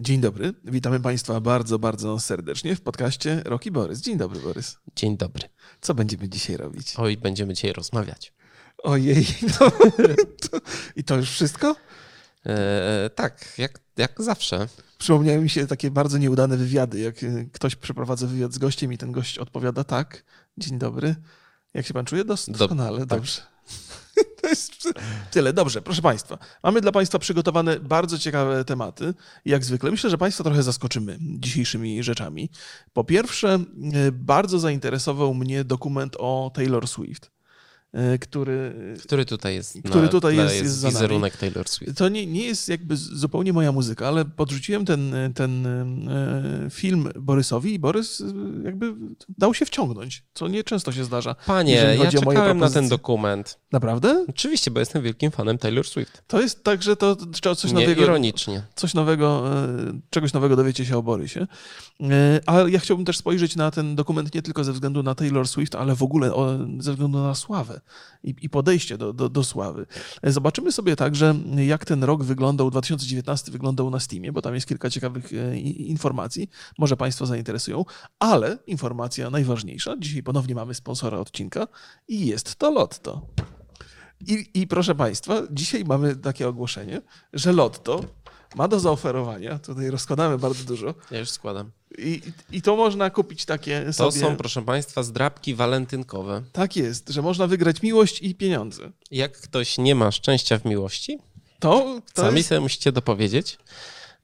Dzień dobry, witamy Państwa bardzo, bardzo serdecznie w podcaście Roki Borys. Dzień dobry, Borys. Dzień dobry. Co będziemy dzisiaj robić? Oj, będziemy dzisiaj rozmawiać. Ojej, no, i to już wszystko? E, tak, jak, jak zawsze. Przypomniały mi się takie bardzo nieudane wywiady, jak e, ktoś przeprowadza wywiad z gościem i ten gość odpowiada tak, dzień dobry. Jak się pan czuje? Doskonale, Do, dobrze. To jest tyle. Dobrze, proszę Państwa. Mamy dla Państwa przygotowane bardzo ciekawe tematy. Jak zwykle, myślę, że Państwa trochę zaskoczymy dzisiejszymi rzeczami. Po pierwsze, e, bardzo zainteresował mnie dokument o Taylor Swift. E, który, który tutaj jest, który na, tutaj jest, jest, jest wizerunek Taylor Swift. To nie, nie jest jakby zupełnie moja muzyka, ale podrzuciłem ten, ten e, film Borysowi i Borys e, jakby dał się wciągnąć, co nie często się zdarza. Panie, ja czekałem na ten dokument. Naprawdę? Oczywiście, bo jestem wielkim fanem Taylor Swift. To jest tak, że to trzeba coś nie, nowego... ironicznie. Coś nowego, czegoś nowego dowiecie się o Borysie. Ale ja chciałbym też spojrzeć na ten dokument nie tylko ze względu na Taylor Swift, ale w ogóle ze względu na sławę i, i podejście do, do, do, sławy. Zobaczymy sobie także, jak ten rok wyglądał, 2019 wyglądał na Steamie, bo tam jest kilka ciekawych e, informacji, może Państwa zainteresują, ale informacja najważniejsza, dzisiaj ponownie mamy sponsora odcinka i jest to Lotto. I, I proszę Państwa, dzisiaj mamy takie ogłoszenie, że Lotto ma do zaoferowania, tutaj rozkładamy bardzo dużo. Ja już składam. I, I to można kupić takie to sobie... Są, proszę Państwa, zdrabki walentynkowe. Tak jest, że można wygrać miłość i pieniądze. Jak ktoś nie ma szczęścia w miłości, to, to sami jest... sobie musicie dopowiedzieć.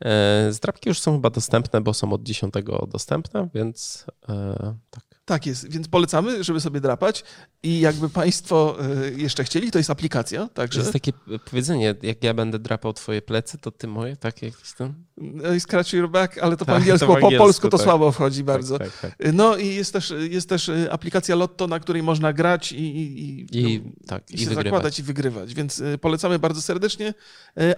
E, zdrabki już są chyba dostępne, bo są od 10 dostępne, więc e, tak. Tak jest, więc polecamy, żeby sobie drapać i jakby Państwo e, jeszcze chcieli, to jest aplikacja, także... To jest takie powiedzenie, jak ja będę drapał twoje plecy, to ty moje, tak jakieś tam? No Scratch your back, ale to tak, po angielsku, to po, angielsku, po polsku to tak. słabo wchodzi tak, bardzo. Tak, tak, no i jest też, jest też e, aplikacja Lotto, na której można grać i, i, I, no, tak, i, i się zakładać i wygrywać, więc e, polecamy bardzo serdecznie.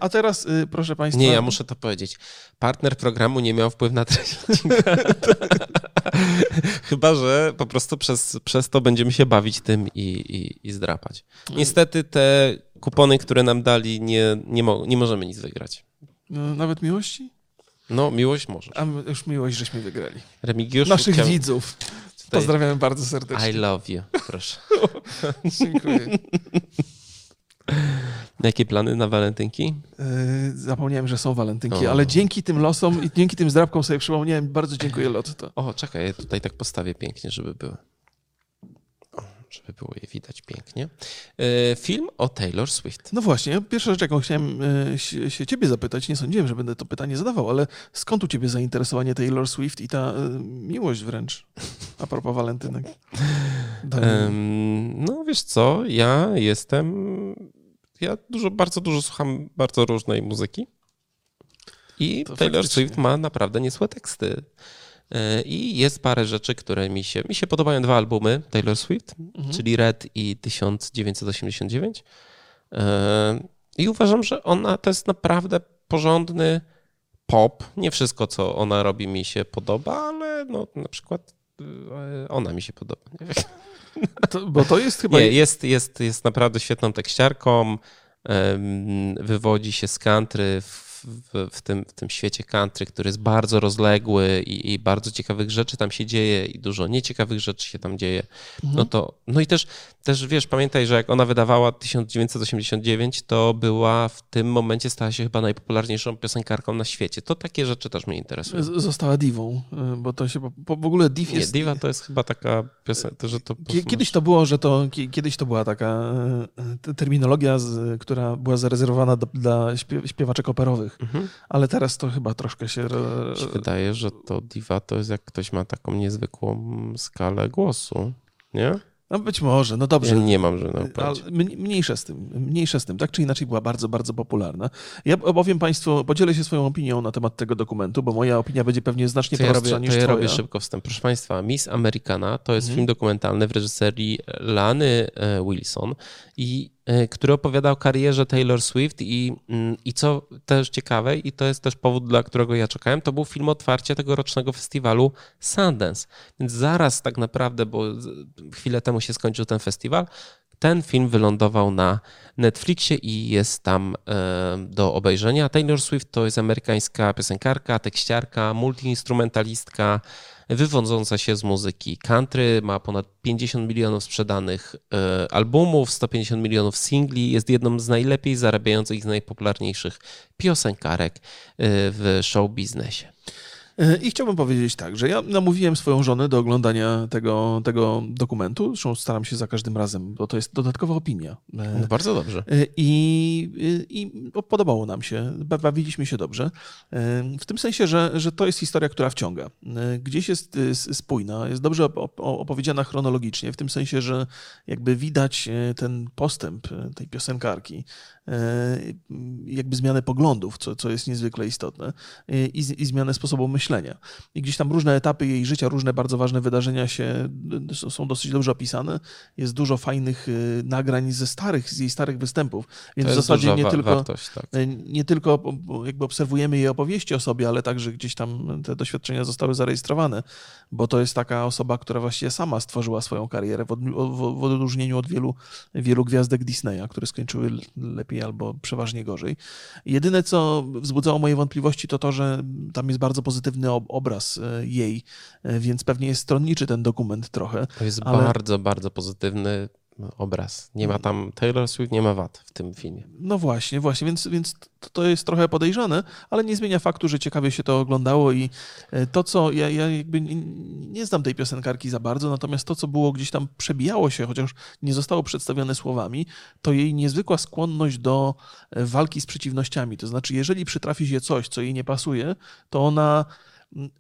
A teraz, proszę Państwa... Nie, ja muszę to powiedzieć. Partner programu nie miał wpływu na treść. Chyba, że po prostu przez, przez to będziemy się bawić tym i, i, i zdrapać. Niestety te kupony, które nam dali, nie, nie, mo nie możemy nic wygrać. No, nawet miłości? No, miłość może. A już miłość żeśmy wygrali. Remigiusz. Naszych chciałem... widzów. Pozdrawiamy bardzo serdecznie. I love you, proszę. Dziękuję. Jakie plany na walentynki? Yy, zapomniałem, że są walentynki, o. ale dzięki tym losom i dzięki tym zdrabkom sobie przypomniałem. Bardzo dziękuję Lotto. O, czekaj, ja tutaj tak postawię pięknie, żeby były. O, żeby było je widać pięknie. Yy, film o Taylor Swift. No właśnie, pierwsza rzecz, jaką chciałem yy, się, ciebie zapytać, nie sądziłem, że będę to pytanie zadawał, ale skąd u ciebie zainteresowanie Taylor Swift i ta miłość wręcz a propos walentynek? no wiesz co, ja jestem ja dużo, bardzo dużo słucham bardzo różnej muzyki. I to Taylor faktycznie. Swift ma naprawdę niezłe teksty. I jest parę rzeczy, które mi się. Mi się podobają dwa albumy Taylor Swift, mhm. czyli Red i 1989. I uważam, że ona to jest naprawdę porządny pop. Nie wszystko, co ona robi, mi się podoba, ale no, na przykład ona mi się podoba. To, bo to jest chyba. Nie, jest, jest, jest naprawdę świetną tekściarką. Wywodzi się z country w w, tym, w tym świecie country, który jest bardzo rozległy i, i, bardzo ciekawych rzeczy tam się dzieje i dużo nieciekawych rzeczy się tam dzieje, mhm. no to, no i też, też wiesz, pamiętaj, że jak ona wydawała 1989, to była w tym momencie stała się chyba najpopularniejszą piosenkarką na świecie. To takie rzeczy też mnie interesują. Została diwą, y, bo to się po, w ogóle div jest... Nie, diva to jest chyba taka piosenka, że to... Kiedyś to było, że to, kiedyś to była taka y, terminologia, która była zarezerwowana dla śpiewaczek operowych. Mhm. Ale teraz to chyba troszkę się... Wydaje, że to diva to jest jak ktoś ma taką niezwykłą skalę głosu, nie? No być może, no dobrze. Ja nie mam żadnego pojęcia. Mniejsze z tym, mniejsze z tym, tak czy inaczej była bardzo, bardzo popularna. Ja opowiem Państwu, podzielę się swoją opinią na temat tego dokumentu, bo moja opinia będzie pewnie znacznie to prostsza ja robię, niż To ja twoja. robię szybko wstęp. Proszę Państwa, Miss Americana to jest mhm. film dokumentalny w reżyserii Lany e, Wilson i E, który opowiada o karierze Taylor Swift i, mm, i co też ciekawe, i to jest też powód, dla którego ja czekałem, to był film otwarcia tegorocznego festiwalu Sundance. Więc zaraz tak naprawdę, bo chwilę temu się skończył ten festiwal, ten film wylądował na Netflixie i jest tam do obejrzenia. Taylor Swift to jest amerykańska piosenkarka, tekściarka, multiinstrumentalistka, wywodząca się z muzyki country, ma ponad 50 milionów sprzedanych albumów, 150 milionów singli, jest jedną z najlepiej zarabiających i najpopularniejszych piosenkarek w show biznesie. E, I chciałbym powiedzieć tak, że ja namówiłem swoją żonę do oglądania tego, tego dokumentu. Zresztą staram się za każdym razem, bo to jest dodatkowa opinia. E, no bardzo dobrze. E, I, I podobało nam się, bawiliśmy się dobrze. W tym sensie, że, że to jest historia, która wciąga. Gdzieś jest spójna, jest dobrze opowiedziana chronologicznie, w tym sensie, że jakby widać ten postęp tej piosenkarki E, jakby zmianę poglądów, co, co jest niezwykle istotne, i, i zmianę sposobu myślenia. I gdzieś tam różne etapy jej życia, różne bardzo ważne wydarzenia się są dosyć dobrze opisane. Jest dużo fajnych e, nagrań ze starych, z jej starych występów, więc w zasadzie nie tylko, wartość, tak. E, nie tylko jakby obserwujemy jej opowieści o sobie, ale także gdzieś tam te doświadczenia zostały zarejestrowane, bo to jest taka osoba, która właściwie sama stworzyła swoją karierę w, w, w odróżnieniu od wielu, wielu gwiazdek Disneya, które skończyły lepiej lepiej albo przeważnie gorzej. Jedyne, co wzbudzało moje wątpliwości, to to, że tam jest bardzo pozytywny obraz e, jej, e, więc pewnie jest stronniczy ten dokument trochę. To jest ale... bardzo, bardzo pozytywny obraz. Nie ma tam Taylor Swift, nie ma wad w tym filmie. No właśnie, właśnie, więc, więc to jest trochę podejrzane, ale nie zmienia faktu, że ciekawie się to oglądało i e, to, co ja, ja jakby nie, nie znam tej piosenkarki za bardzo, natomiast to, co było gdzieś tam przebijało się, chociaż nie zostało przedstawione słowami, to jej niezwykła skłonność do e, walki z przeciwnościami. To znaczy, jeżeli przytrafi się coś, co jej nie pasuje, to ona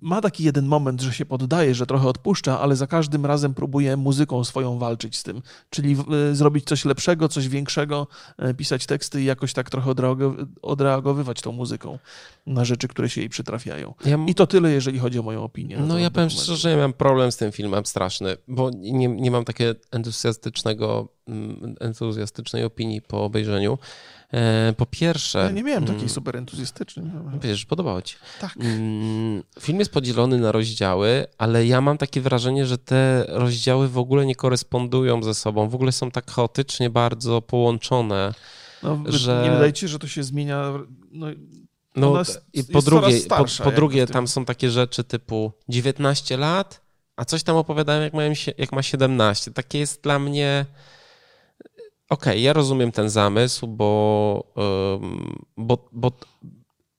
ma taki jeden moment, że się poddaje, że trochę odpuszcza, ale za każdym razem próbuje muzyką swoją walczyć z tym. Czyli e, zrobić coś lepszego, coś większego, e, pisać teksty i jakoś tak trochę odreagowywać tą muzyką na rzeczy, które się jej przytrafiają. Ja I to tyle, jeżeli chodzi o moją opinię. No ja powiem szczerze, że ja mam problem z tym filmem straszny, bo nie, nie mam takiego entuzjastycznego, mm, entuzjastycznej opinii po obejrzeniu. E, po pierwsze. Ja nie miałem takiej mm, super entuzjastycznej. Wiesz, podobało ci. Tak. Mm, film jest podzielony na rozdziały, ale ja mam takie wrażenie, że te rozdziały w ogóle nie korespondują ze sobą. W ogóle są tak chaotycznie bardzo połączone. No, że... Nie wydaje ci, że to się zmienia. No, no jest, i po drugie, starsza, po, po drugie tam są takie rzeczy typu 19 lat, a coś tam opowiadają, jak, mają, jak ma 17. Takie jest dla mnie Okej, okay, ja rozumiem ten zamysł, bo, bo, bo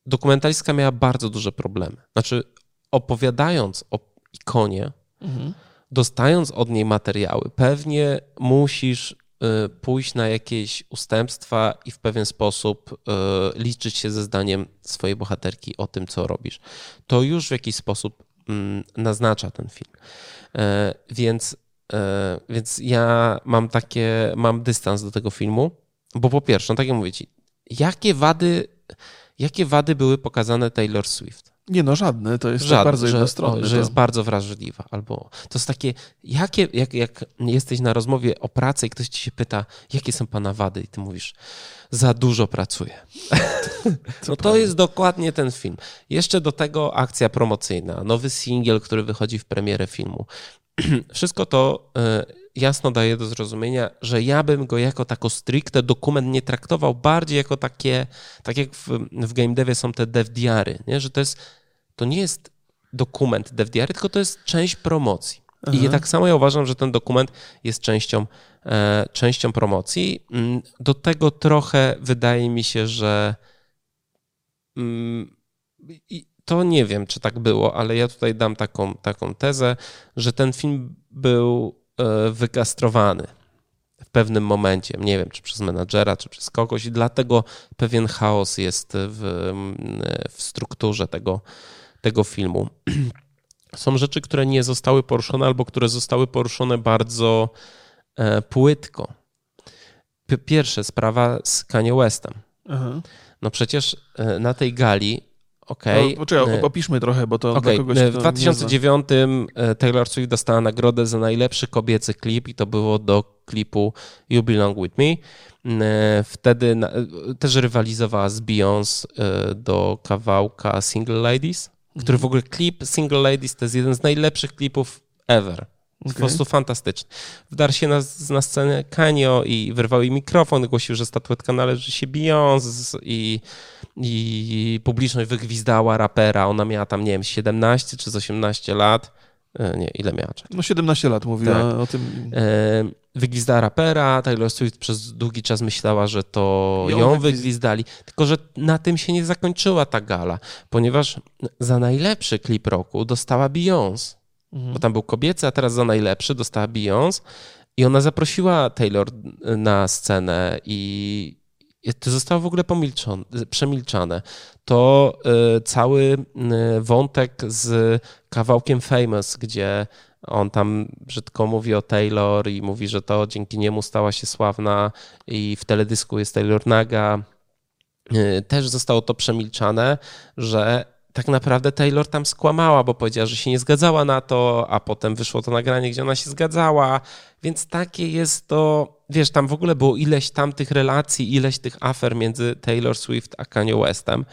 dokumentalistka miała bardzo duże problemy. Znaczy, opowiadając o ikonie, mhm. dostając od niej materiały, pewnie musisz y, pójść na jakieś ustępstwa i w pewien sposób y, liczyć się ze zdaniem swojej bohaterki o tym, co robisz. To już w jakiś sposób mm, naznacza ten film. E, więc więc ja mam takie, mam dystans do tego filmu, bo po pierwsze, no tak jak mówię ci, jakie wady, jakie wady były pokazane Taylor Swift? Nie no, żadne, to jest żadne, bardzo jednostronne. Że, że jest bardzo wrażliwa, albo to jest takie, jakie, jak, jak jesteś na rozmowie o pracy i ktoś ci się pyta, jakie są pana wady i ty mówisz, za dużo pracuję. no to jest dokładnie ten film. Jeszcze do tego akcja promocyjna, nowy singiel, który wychodzi w premierę filmu. wszystko to e, jasno daje do zrozumienia, że ja bym go jako tako stricte dokument nie traktował bardziej jako takie, tak jak w, w game devie są te devdiary, nie? że to jest, to nie jest dokument devdiary, tylko to jest część promocji. Aha. I tak samo ja uważam, że ten dokument jest częścią, e, częścią promocji. Mm, do tego trochę wydaje mi się, że mm, i, to nie wiem, czy tak było, ale ja tutaj dam taką, taką tezę, że ten film był e, wykastrowany w pewnym momencie. Nie wiem, czy przez menadżera, czy przez kogoś, i dlatego pewien chaos jest w, w strukturze tego, tego filmu. Są rzeczy, które nie zostały poruszone, albo które zostały poruszone bardzo e, płytko. Pierwsze, sprawa z Kanye Westem. Aha. No przecież e, na tej gali Okej. Okay. No, poczekaj, opiszmy trochę, bo to okay. kogoś, W 2009 e, Taylor Swift dostała nagrodę za najlepszy kobiecy klip i to było do klipu You Belong With Me. E, wtedy e, też rywalizowała z Beyoncé do kawałka Single Ladies, który w ogóle klip Single Ladies to jest jeden z najlepszych klipów ever. Okay. Po prostu fantastyczny. Wdarł się na, na scenę Kanio i wyrwał jej mikrofon, głosił, że statuetka należy się Beyoncé i, i publiczność wygwizdała rapera. Ona miała tam, nie wiem, 17 czy 18 lat. E, nie, ile miała? No 17 lat mówiła tak. o tym. E, wygwizdała rapera, Taylor Swift przez długi czas myślała, że to ją, ją wygwizdali. Tylko, że na tym się nie zakończyła ta gala, ponieważ za najlepszy klip roku dostała Beyoncé. Mhm. Bo tam był kobiecy, a teraz za najlepszy dostała Beyoncé. I ona zaprosiła Taylor na scenę i to zostało w ogóle przemilczane. To y, cały y, wątek z kawałkiem Famous, gdzie on tam brzydko mówi o Taylor i mówi, że to dzięki niemu stała się sławna i w teledysku jest Taylor Naga. Y, też zostało to przemilczane, że tak naprawdę Taylor tam skłamała, bo powiedziała, że się nie zgadzała na to, a potem wyszło to nagranie, gdzie ona się zgadzała. Więc takie jest to, wiesz, tam w ogóle było ileś tam tych relacji, ileś tych afer między Taylor Swift a Kanye Westem.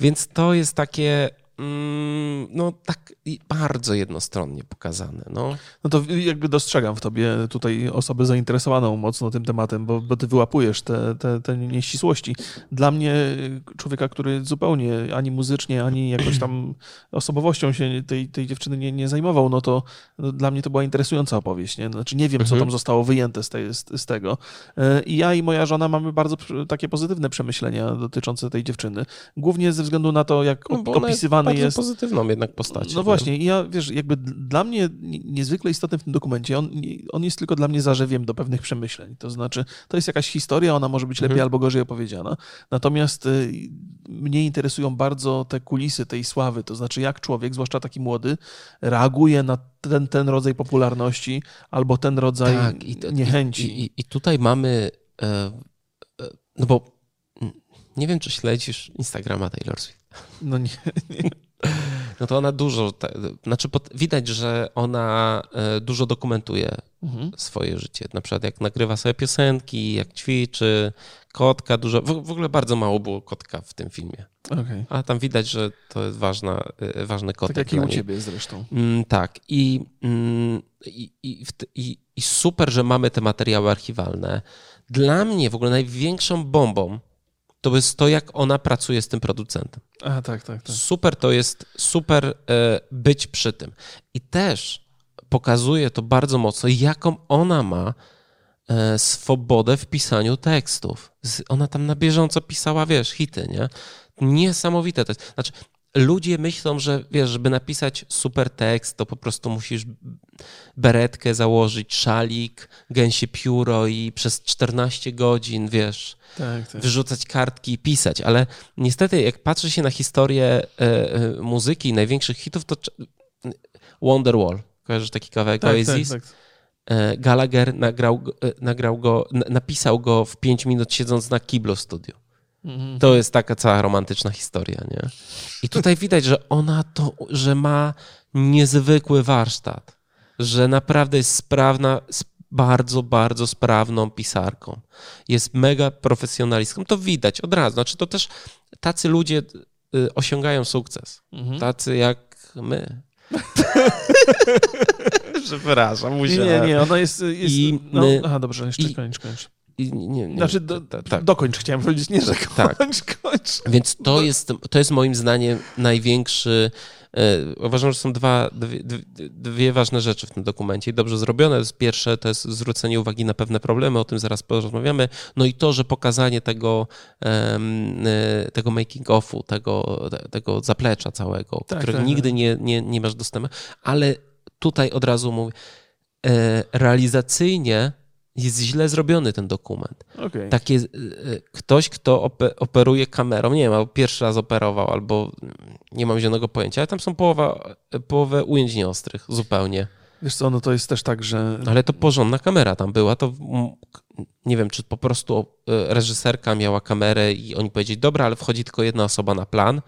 Więc to jest takie Mm, no tak bardzo jednostronnie pokazane. No. no to jakby dostrzegam w tobie tutaj osobę zainteresowaną mocno tym tematem, bo, bo ty wyłapujesz te, te, te nieścisłości. Dla mnie, człowieka, który zupełnie ani muzycznie, ani jakoś tam osobowością się tej, tej dziewczyny nie, nie zajmował, no to no, dla mnie to była interesująca opowieść. Nie? Znaczy nie wiem, co tam mhm. zostało wyjęte z, tej, z, z tego. E, I ja i moja żona mamy bardzo takie pozytywne przemyślenia dotyczące tej dziewczyny. Głównie ze względu na to, jak no, bardzo jest... pozytywną jednak postacią. No właśnie, i ja wiesz, jakby dla mnie niezwykle istotny w tym dokumencie, on, on jest tylko dla mnie zarzewiem do pewnych przemyśleń. To znaczy, to jest jakaś historia, ona może być lepiej mhm. albo gorzej opowiedziana. Natomiast y, mnie interesują bardzo te kulisy tej sławy, to znaczy jak człowiek, zwłaszcza taki młody, reaguje na ten, ten rodzaj popularności albo ten rodzaj tak, i niechęci. I, i, I, tutaj mamy, e, e, no bo nie wiem, czy śledzisz Instagrama Taylor Swift. No nie. nie. No to ona dużo, znaczy widać, że ona e, dużo dokumentuje mhm. swoje życie. Na przykład jak nagrywa sobie piosenki, jak ćwiczy, kotka dużo, w, ogóle bardzo mało było kotka w tym filmie. Okay. A tam widać, że to jest ważna, e, ważny kotek. Tak jak i u ciebie zresztą. Mm, tak. I, mm, i, i, i, I super, że mamy te materiały archiwalne. Dla mnie w ogóle największą bombą to jest to, jak ona pracuje z tym producentem. A, tak, tak, tak. Super to jest, super e, być przy tym. I też pokazuje to bardzo mocno, jaką ona ma e, swobodę w pisaniu tekstów. Ona tam na bieżąco pisała, wiesz, hity, nie? Niesamowite to jest. Znaczy, ludzie myślą, że wiesz, żeby napisać super tekst, to po prostu musisz beretkę założyć, szalik, gęsie pióro i przez 14 godzin, wiesz, tak, tak. wyrzucać kartki i pisać. Ale niestety, jak patrzy się na historię e, e, muzyki największych hitów, to Wonderwall, kojarzysz taki kawałek tak, Oasis? Tak, tak. E, Gallagher nagrał, nagrał go, napisał go w 5 minut siedząc na kiblo studiu. Mhm. To jest taka cała romantyczna historia, nie? I tutaj widać, że ona to, że ma niezwykły warsztat, że naprawdę jest sprawna, bardzo, bardzo sprawną pisarką. Jest mega profesjonalistką. To widać od razu. Znaczy to też tacy ludzie y, osiągają sukces. Mhm. Tacy jak my. Przepraszam, musiałem. Nie, nie, ona jest... jest I no, aha, dobrze, jeszcze i, kończ, kończ. I nie, nie, znaczy, do, tak. dokończ chciałem powiedzieć, nie, że tak. kończ, kończ. Więc to jest, to jest moim zdaniem największy E, uważam, że są dwa, dwie, dwie, ważne rzeczy w tym dokumencie i dobrze zrobione. Pierwsze to jest zwrócenie uwagi na pewne problemy, o tym zaraz porozmawiamy. No i to, że pokazanie tego, e, tego making offu, tego, tego zaplecza całego, tak, którego tak, nigdy tak. Nie, nie, nie masz dostępu, ale tutaj od razu mówię, e, realizacyjnie jest źle zrobiony ten dokument. Okay. Takie, ktoś, kto operuje kamerą, nie wiem, albo pierwszy raz operował, albo nie mam zielonego pojęcia, ale tam są połowa, połowę ujęć nieostrych zupełnie. Wiesz co, no to jest też tak, że... Ale to porządna kamera tam była, to nie wiem, czy po prostu reżyserka miała kamerę i oni powiedzieli, dobra, ale wchodzi tylko jedna osoba na plan,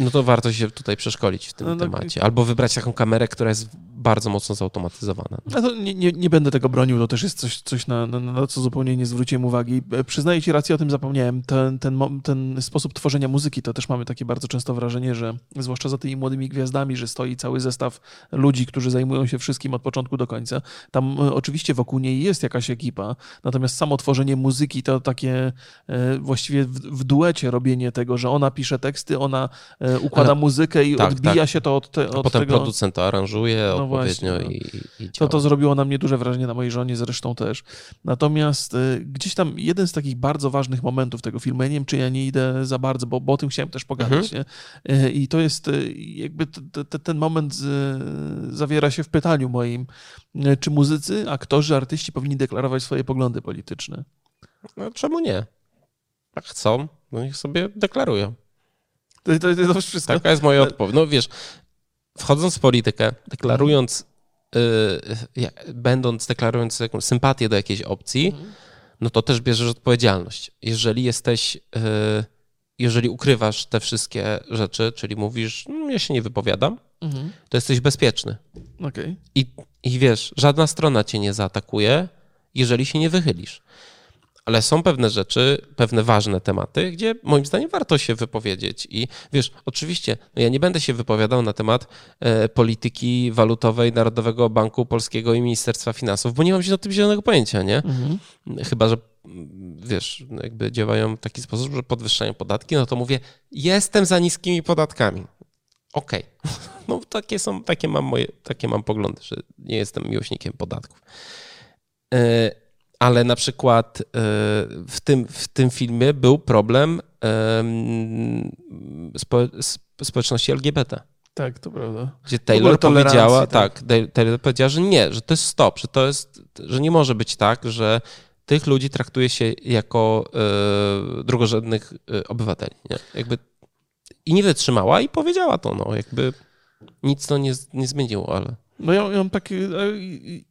no to warto się tutaj przeszkolić w tym no, no, temacie. Albo wybrać taką kamerę, która jest bardzo mocno zautomatyzowane. No to nie, nie, nie, będę tego bronił, to też jest coś, coś na, na, na, co zupełnie nie zwróciłem uwagi. E, przyznaję ci rację, o tym zapomniałem. Ten, ten, ten sposób tworzenia muzyki, to też mamy takie bardzo często wrażenie, że zwłaszcza za tymi młodymi gwiazdami, że stoi cały zestaw ludzi, którzy zajmują się wszystkim od początku do końca. Tam e, oczywiście wokół niej jest jakaś ekipa, natomiast samo tworzenie muzyki to takie e, właściwie w, w duecie robienie tego, że ona pisze teksty, ona układa Ale, muzykę i tak, odbija tak. się to od, te, od potem tego. producent to aranżuje no odpowiednio właśnie, i, i to, to zrobiło na mnie duże wrażenie, na mojej żonie zresztą też. Natomiast y, gdzieś tam jeden z takich bardzo ważnych momentów tego filmu, ja nie wiem, czy ja nie idę za bardzo, bo, bo o tym chciałem też pogadać, mhm. nie? Y, I to jest y, jakby t, t, ten moment z, zawiera się w pytaniu moim, czy muzycy, aktorzy, artyści powinni deklarować swoje poglądy polityczne? No, czemu nie? Jak chcą, no niech sobie deklarują. To, to, to, to wszystko. Taka jest moja odpowiedź. No wiesz, wchodząc w politykę, deklarując, yy, będąc, deklarując jakąś sympatię do jakiejś opcji, mhm. no to też bierzesz odpowiedzialność. Jeżeli jesteś, yy, jeżeli ukrywasz te wszystkie rzeczy, czyli mówisz, no, ja się nie wypowiadam, mhm. to jesteś bezpieczny. Okay. I, I wiesz, żadna strona cię nie zaatakuje, jeżeli się nie wychylisz ale są pewne rzeczy, pewne ważne tematy, gdzie moim zdaniem warto się wypowiedzieć. I wiesz, oczywiście, no ja nie będę się wypowiadał na temat e, polityki walutowej Narodowego Banku Polskiego i Ministerstwa Finansów, bo nie mam się o tym zielonego pojęcia, nie? Mhm. Chyba, że wiesz, jakby działają w taki sposób, że podwyższają podatki, no to mówię, jestem za niskimi podatkami. Okej. Okay. No takie są, takie mam moje, takie mam poglądy, że nie jestem miłośnikiem podatków. E, ale na przykład e, w tym, w tym filmie był problem spo, społeczności LGBT. Tak, to prawda. Gdzie Taylor powiedziała, tak, tak, Taylor powiedziała, że nie, że to jest stop, że to jest, że nie może być tak, że tych ludzi traktuje się jako y, drugorzędnych y, obywateli. Nie? Jakby, I nie wytrzymała i powiedziała to, no, jakby nic to nie, nie zmieniło, ale... No ja, ja mam taki, e,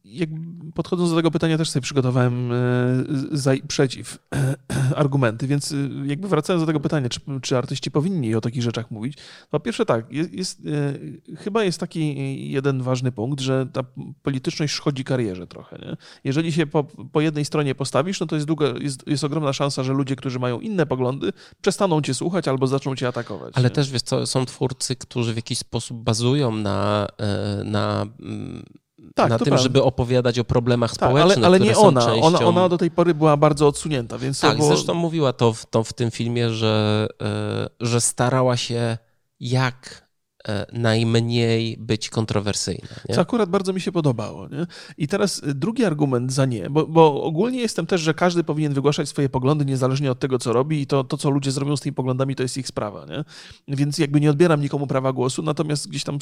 jak podchodząc do tego pytania też sobie przygotowałem e, za i przeciw argumenty, więc e, jakby wracając do tego pytania, czy, czy artyści powinni o takich rzeczach mówić, po pierwsze tak, jest, jest, chyba jest taki jeden ważny punkt, że ta polityczność szkodzi karierze trochę. Nie? Jeżeli się po, po jednej stronie postawisz, no to jest, długa, jest, jest ogromna szansa, że ludzie, którzy mają inne poglądy, przestaną cię słuchać albo zaczną cię atakować. Ale nie? też wiesz co, są twórcy, którzy w jakiś sposób bazują na, na tak, na tym, prawda. żeby opowiadać o problemach tak, społecznych. Ale, ale nie ona. Częścią... ona. Ona do tej pory była bardzo odsunięta. Więc tak, było... zresztą mówiła to w, to w tym filmie, że, e, że starała się jak najmniej być kontrowersyjna. Nie? Co akurat bardzo mi się podobało. Nie? I teraz e, drugi argument za nie, bo, bo, ogólnie jestem też, że każdy powinien wygłaszać swoje poglądy niezależnie od tego, co robi i to, to, co ludzie zrobią z tymi poglądami, to jest ich sprawa. Nie? Więc jakby nie odbieram nikomu prawa głosu, natomiast gdzieś tam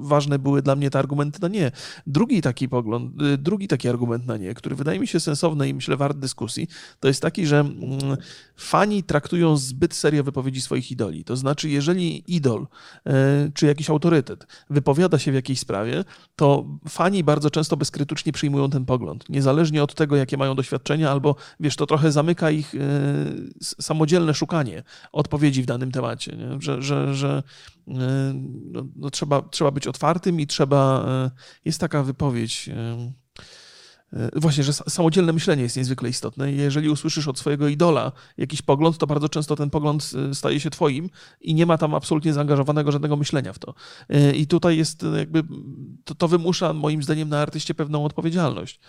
ważne były dla mnie te argumenty na nie. Drugi taki pogląd, e, drugi taki argument na nie, który wydaje mi się sensowny i myślę wart dyskusji, to jest taki, że mm, fani traktują zbyt serio wypowiedzi swoich idoli. To znaczy, jeżeli idol czy jakiś autorytet wypowiada się w jakiejś sprawie, to fani bardzo często bezkrytycznie przyjmują ten pogląd, niezależnie od tego, jakie mają doświadczenia, albo wiesz, to trochę zamyka ich e, samodzielne szukanie odpowiedzi w danym temacie, nie? że, że, że e, no, no, trzeba, trzeba być otwartym i trzeba. E, jest taka wypowiedź właśnie, że samodzielne myślenie jest niezwykle istotne. Jeżeli usłyszysz od swojego idola jakiś pogląd, to bardzo często ten pogląd e, staje się twoim i nie ma tam absolutnie zaangażowanego żadnego myślenia w to. E, I tutaj jest jakby, to, to wymusza moim zdaniem na artyście pewną odpowiedzialność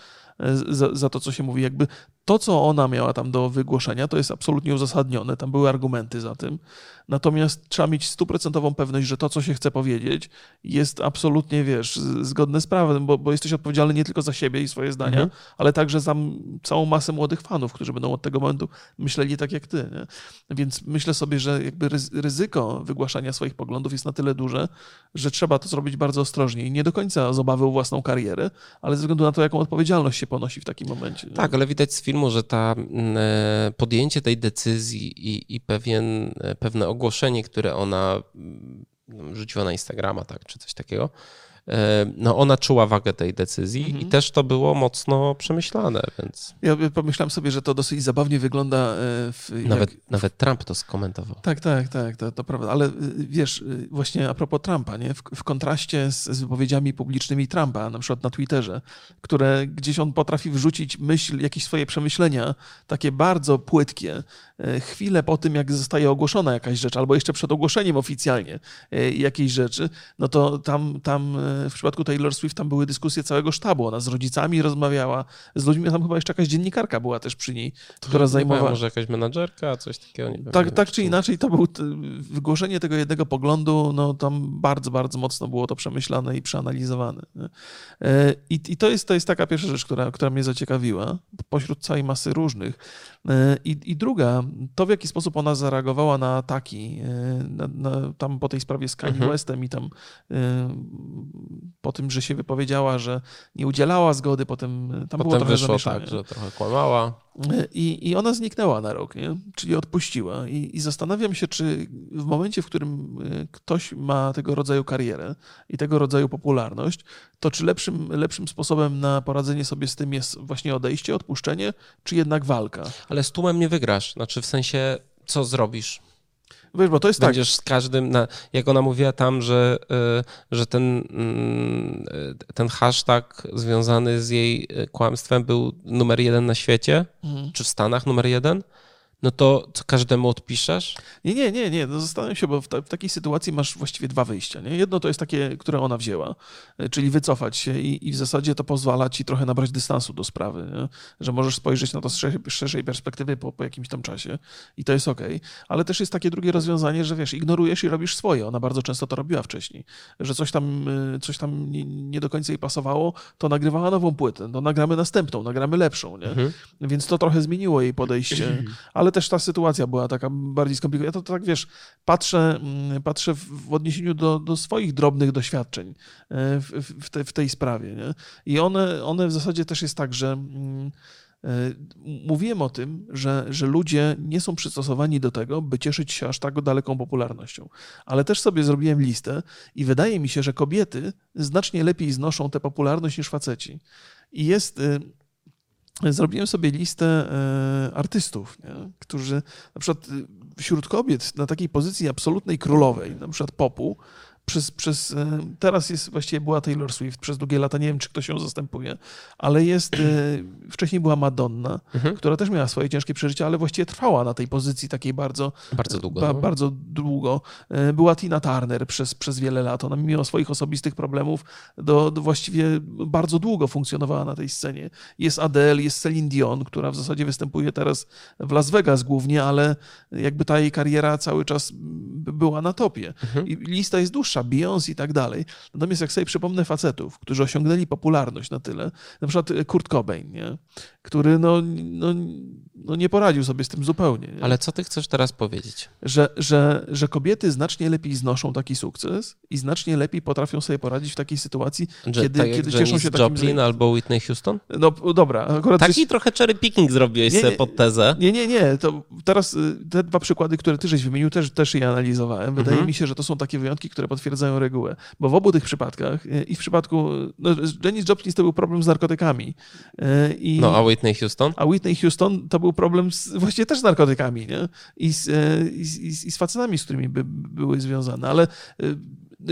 za, za, to, co się mówi. Jakby to, co ona miała tam do wygłoszenia, to jest absolutnie uzasadnione. Tam były argumenty za tym. Natomiast trzeba mieć stuprocentową pewność, że to, co się chce powiedzieć, jest absolutnie, wiesz, zgodne z prawem, bo, bo jesteś odpowiedzialny nie tylko za siebie i swoje zdania, mhm. ale także za całą masę młodych fanów, którzy będą od tego momentu myśleli tak jak ty. Nie? Więc myślę sobie, że jakby ryzyko wygłaszania swoich poglądów jest na tyle duże, że trzeba to zrobić bardzo ostrożnie i nie do końca z obawy o własną karierę, ale ze względu na to, jaką odpowiedzialność się ponosi w takim momencie. Nie? Tak, ale widać z filmu, że ta mm, e, podjęcie tej decyzji i, i pewien, e, pewne ogłoszenie, które ona mm, rzuciła na Instagrama, tak, czy coś takiego, no ona czuła wagę tej decyzji mhm. i też to było mocno przemyślane, więc... Ja pomyślałem sobie, że to dosyć zabawnie wygląda w... Nawet, jak... nawet Trump to skomentował. Tak, tak, tak, to, to prawda, ale wiesz, właśnie a propos Trumpa, nie? W, w kontraście z, z wypowiedziami publicznymi Trumpa, na przykład na Twitterze, które gdzieś on potrafi wrzucić myśl, jakieś swoje przemyślenia, takie bardzo płytkie, chwilę po tym, jak zostaje ogłoszona jakaś rzecz, albo jeszcze przed ogłoszeniem oficjalnie jakiejś rzeczy, no to tam, tam w przypadku Taylor Swift tam były dyskusje całego sztabu. Ona z rodzicami rozmawiała, z ludźmi, tam chyba jeszcze jakaś dziennikarka była też przy niej, to która zajmowała... Może jakaś menadżerka, coś takiego? Nie tak, tak czy inaczej, to był wygłoszenie tego jednego poglądu, no tam bardzo, bardzo mocno było to przemyślane i przeanalizowane. E, I, i to, jest, to jest taka pierwsza rzecz, która, która mnie zaciekawiła, pośród całej masy różnych. E, I, I druga, to w jaki sposób ona zareagowała na ataki, e, na, na, tam po tej sprawie z Kanye mhm. Westem i tam po tym, że się wypowiedziała, że nie udzielała zgody, potem tam potem było trochę wyszło zamieszanie. tak, że trochę kłamała. I, I ona zniknęła na rok, nie? czyli odpuściła. I, I zastanawiam się, czy w momencie, w którym e, ktoś ma tego rodzaju karierę i tego rodzaju popularność, to czy lepszym, lepszym sposobem na poradzenie sobie z tym jest właśnie odejście, odpuszczenie, czy jednak walka? Ale z tłumem nie wygrasz. Znaczy w sensie, co zrobisz? Wiesz, bo to jest tak. Będziesz tak. z każdym, na, jak ona mówiła tam, że, y, że ten, y, ten hashtag związany z jej y, kłamstwem był numer jeden na świecie, mhm. czy w Stanach numer jeden, no to co każdemu odpiszesz? Nie, nie, nie, nie. No zastanawiam się, bo w, ta, w, takiej sytuacji masz właściwie dwa wyjścia. Nie? Jedno to jest takie, które ona wzięła, e, czyli wycofać się i, i w zasadzie to pozwala ci trochę nabrać dystansu do sprawy, nie? że możesz spojrzeć na to z szerszej, szerszej perspektywy po, po, jakimś tam czasie i to jest ok. Ale też jest takie drugie rozwiązanie, że wiesz, ignorujesz i robisz swoje. Ona bardzo często to robiła wcześniej, że coś tam, e, coś tam nie, nie do końca jej pasowało, to nagrywała nową płytę, to nagramy następną, nagramy lepszą, nie? Mhm. Więc to trochę zmieniło jej podejście, ale ale też ta sytuacja była taka bardziej skomplikowana. Ja to, to tak wiesz, patrzę, mm, patrzę w odniesieniu do, do swoich drobnych doświadczeń e, w, w, te, w tej sprawie. Nie? I one, one w zasadzie też jest tak, że mm, e, mówiłem o tym, że, że ludzie nie są przystosowani do tego, by cieszyć się aż tak daleką popularnością. Ale też sobie zrobiłem listę i wydaje mi się, że kobiety znacznie lepiej znoszą tę popularność niż faceci. I jest y, zrobiłem sobie listę e, artystów, nie? którzy na przykład y, wśród kobiet na takiej pozycji absolutnej królowej, na przykład popu, przez, przez, e, teraz jest, właściwie była Taylor Swift przez długie lata, nie wiem, czy ktoś ją zastępuje, ale jest, e, wcześniej była Madonna, mhm. która też miała swoje ciężkie przeżycia, ale właściwie trwała na tej pozycji takiej bardzo, bardzo długo. Ba, no. bardzo długo. E, była Tina Turner przez, przez wiele lat, ona mimo swoich osobistych problemów do, do właściwie bardzo długo funkcjonowała na tej scenie. Jest Adele, jest Celine Dion, która w zasadzie występuje teraz w Las Vegas głównie, ale jakby ta jej kariera cały czas była na topie. Mhm. I lista jest dłuższa, Beyoncé i tak dalej. Natomiast jak sobie przypomnę facetów, którzy osiągnęli popularność na tyle, na przykład Kurt Cobain, nie? który no, no, no nie poradził sobie z tym zupełnie. Nie? Ale co ty chcesz teraz powiedzieć? Że, że, że kobiety znacznie lepiej znoszą taki sukces i znacznie lepiej potrafią sobie poradzić w takiej sytuacji, że, kiedy, tak kiedy cieszą się takim... Joplin albo Whitney Houston? No dobra. Akurat Taki jest... trochę cherry picking zrobiłeś nie, sobie pod tezę. Nie, nie, nie. To teraz y, te dwa przykłady, które ty żeś wymienił, też, też je analizowałem. Wydaje mhm. mi się, że to są takie wyjątki, które potwierdzają regułę. Bo w obu tych przypadkach y, i w przypadku... No, Janis Joplin to był problem z narkotykami. Y, I... No, a Whitney Houston? A Whitney Houston to był problem z, właściwie też z narkotykami, nie? I z, e, i, z, i z facetami, z którymi by, były związane, ale e,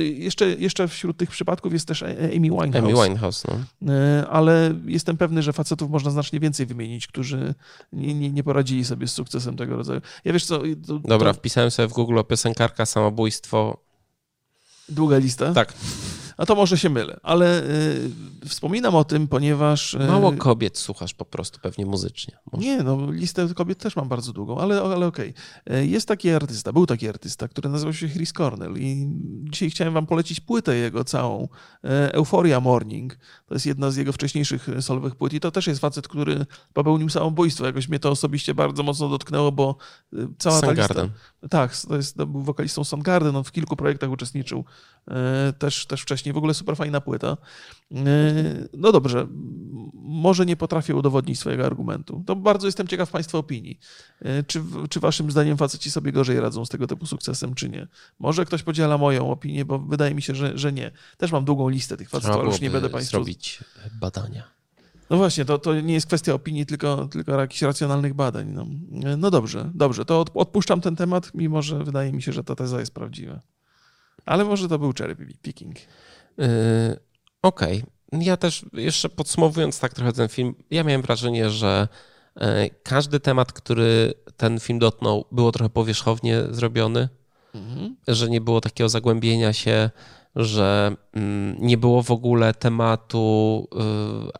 jeszcze, jeszcze wśród tych przypadków jest też Amy Winehouse. Amy Winehouse, no. E, ale jestem pewny, że facetów można znacznie więcej wymienić, którzy nie, nie, nie poradzili sobie z sukcesem tego rodzaju. Ja wiesz co... To, Dobra, to... wpisałem sobie w Google piosenkarka, samobójstwo. Długa lista? Tak. A to może się mylę, ale y, wspominam o tym, ponieważ... Y, Mało kobiet słuchasz po prostu pewnie muzycznie. Może. Nie, no listę kobiet też mam bardzo długą, ale, ale okej. Okay. Jest taki artysta, był taki artysta, który nazywał się Chris Cornell i dzisiaj chciałem wam polecić płytę jego całą, e, Euphoria Morning. To jest jedna z jego wcześniejszych solowych płyt i to też jest facet, który popełnił samobójstwo. Jakoś mnie to osobiście bardzo mocno dotknęło, bo cała ta lista... Tak, to, jest, to był wokalistą Soundgarden, on w kilku projektach uczestniczył e, też, też wcześniej. W ogóle super fajna płyta. E, no dobrze, może nie potrafię udowodnić swojego argumentu. To bardzo jestem ciekaw Państwa opinii. E, czy, czy Waszym zdaniem faceci sobie gorzej radzą z tego typu sukcesem, czy nie? Może ktoś podziela moją opinię, bo wydaje mi się, że, że nie. Też mam długą listę tych facetów, ale już nie będę Państwu... zrobić badania. No właśnie, to, to nie jest kwestia opinii, tylko, tylko jakichś racjonalnych badań. No. no dobrze, dobrze, to odpuszczam ten temat, mimo że wydaje mi się, że ta teza jest prawdziwa. Ale może to był cherry picking. Yy, Okej. Okay. Ja też jeszcze podsumowując tak trochę ten film, ja miałem wrażenie, że yy, każdy temat, który ten film dotknął, było trochę powierzchownie zrobiony, mhm. że nie było takiego zagłębienia się że mm, nie było w ogóle tematu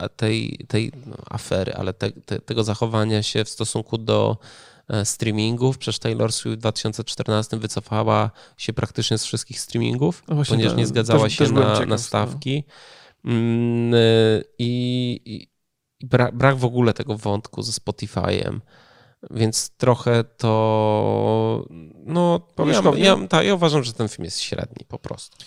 y, tej, tej no, afery, ale te, te, tego zachowania się w stosunku do e, streamingów. Przecież Taylor Swift w 2014 wycofała się praktycznie z wszystkich streamingów, no ponieważ nie zgadzała też, się też na, na stawki. Mm, y, I, i brak, brak w ogóle tego wątku ze Spotify'em. Więc trochę to. No, ja, ja, ta, ja uważam, że ten film jest średni po prostu.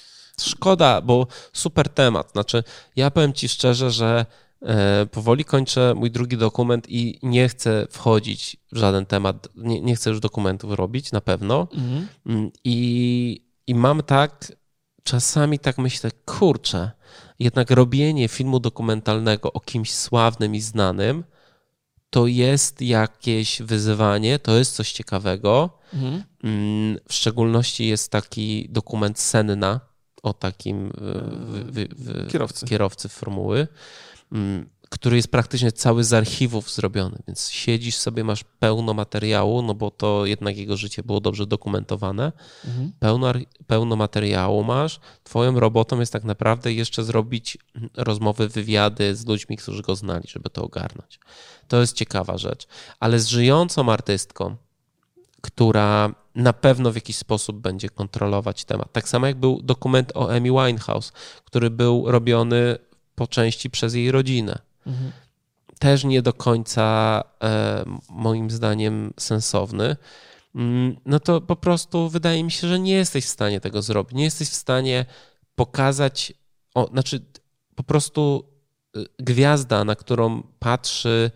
Szkoda, bo super temat. Znaczy, ja powiem Ci szczerze, że e, powoli kończę mój drugi dokument i nie chcę wchodzić w żaden temat, nie, nie chcę już dokumentów robić, na pewno. Mhm. Mm, I, I mam tak, czasami tak myślę, kurczę, jednak robienie filmu dokumentalnego o kimś sławnym i znanym to jest jakieś wyzwanie, to jest coś ciekawego. Mhm. Mm, w szczególności jest taki dokument Senna, o takim e, kierowcy. kierowcy formuły, mm, który jest praktycznie cały z archiwów zrobiony, więc siedzisz sobie, masz pełno materiału, no bo to jednak jego życie było dobrze dokumentowane. Mhm. Pełno, pełno materiału masz. Twoją robotą jest tak naprawdę jeszcze zrobić rozmowy, wywiady z ludźmi, którzy go znali, żeby to ogarnąć. To jest ciekawa rzecz. Ale z żyjącą artystką, która na pewno w jakiś sposób będzie kontrolować temat. Tak samo jak był dokument o Amy Winehouse, który był robiony po części przez jej rodzinę. Mhm. Też nie do końca e, moim zdaniem sensowny. Mm, no to po prostu wydaje mi się, że nie jesteś w stanie tego zrobić. Nie jesteś w stanie pokazać, o, znaczy po prostu y, gwiazda, na którą patrzy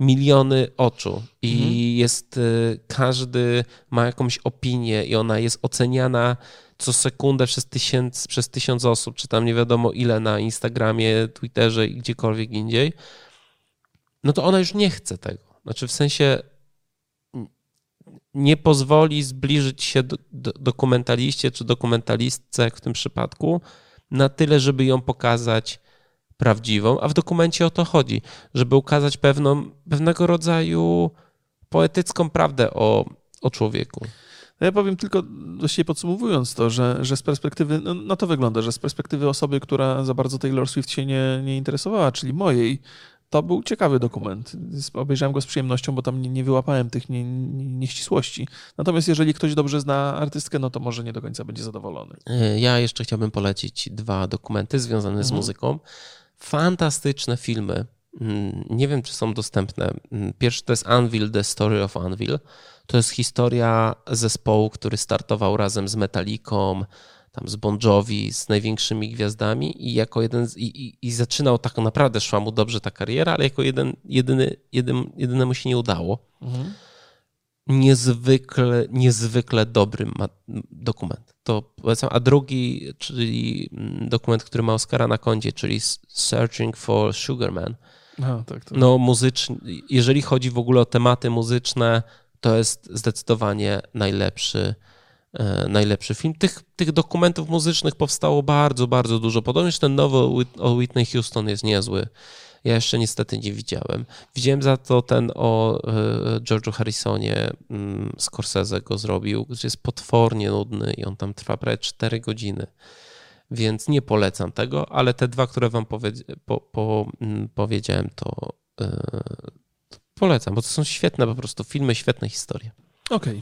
miliony oczu i mhm. jest y, każdy ma jakąś opinię i ona jest oceniana co sekundę przez tysiąc, przez tysiąc osób, czy tam nie wiadomo ile na Instagramie, Twitterze i gdziekolwiek indziej, no to ona już nie chce tego. Znaczy w sensie nie pozwoli zbliżyć się do, do dokumentaliście czy dokumentalistce, w tym przypadku, na tyle, żeby ją pokazać prawdziwą, a w dokumencie o to chodzi, żeby ukazać pewną, pewnego rodzaju poetycką prawdę o, o człowieku. No ja powiem tylko, właściwie podsumowując to, że, że z perspektywy, no, no to wygląda, że z perspektywy osoby, która za bardzo Taylor Swift się nie, nie interesowała, czyli mojej, to był ciekawy dokument. Obejrzałem go z przyjemnością, bo tam nie, nie wyłapałem tych nie, nie, nieścisłości. Natomiast jeżeli ktoś dobrze zna artystkę, no to może nie do końca będzie zadowolony. Ja jeszcze chciałbym polecić dwa dokumenty związane mhm. z muzyką. Fantastyczne filmy. Mm, nie wiem, czy są dostępne. Mm, pierwszy to jest Anvil, The Story of Anvil. To jest historia zespołu, który startował razem z Metallicą, tam z Bon Jovi, z największymi gwiazdami i jako jeden z, i, i, i, zaczynał tak naprawdę, szła mu dobrze ta kariera, ale jako jeden, jedyny, jedyn, jedynemu się nie udało. Mhm. Niezwykle, niezwykle dobry dokument to polecam. A drugi, czyli mm, dokument, który ma Oscara na koncie, czyli Searching for Sugarman. Aha, tak, tak. No, muzyczny, jeżeli chodzi w ogóle o tematy muzyczne, to jest zdecydowanie najlepszy, e, najlepszy film. Tych, tych dokumentów muzycznych powstało bardzo, bardzo dużo. Podobnież ten nowy o Whitney Houston jest niezły. Ja jeszcze niestety nie widziałem. Widziałem za to ten o e, George'u Harrisonie, mm, Scorsese go zrobił, który jest potwornie nudny i on tam trwa prawie 4 godziny. Więc nie polecam tego, ale te dwa, które wam powie, po, po, mm, powiedziałem, to, yy, to, polecam, bo to są świetne po prostu filmy, świetne historie. Okej,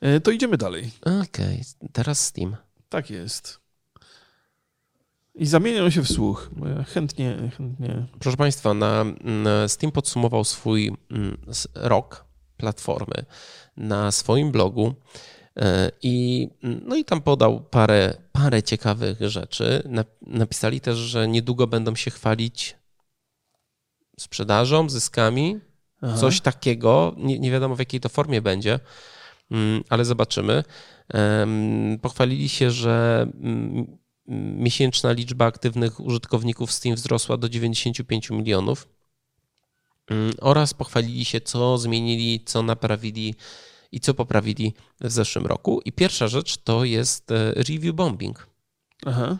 okay. to idziemy dalej. Okej, okay. teraz Steam. Tak jest. I zamienią się w słuch. chętnie, chętnie. Proszę Państwa, na, na Steam podsumował swój mm, rok platformy na swoim blogu. I, no i tam podał parę, parę ciekawych rzeczy. Napisali też, że niedługo będą się chwalić sprzedażą, zyskami, Aha. coś takiego. Nie, nie wiadomo w jakiej to formie będzie, mm, ale zobaczymy. Pochwalili się, że mm, miesięczna liczba aktywnych użytkowników Steam wzrosła do 95 milionów mm, oraz pochwalili się, co zmienili, co naprawili i co poprawili w zeszłym roku. I pierwsza rzecz to jest e, review bombing. Aha.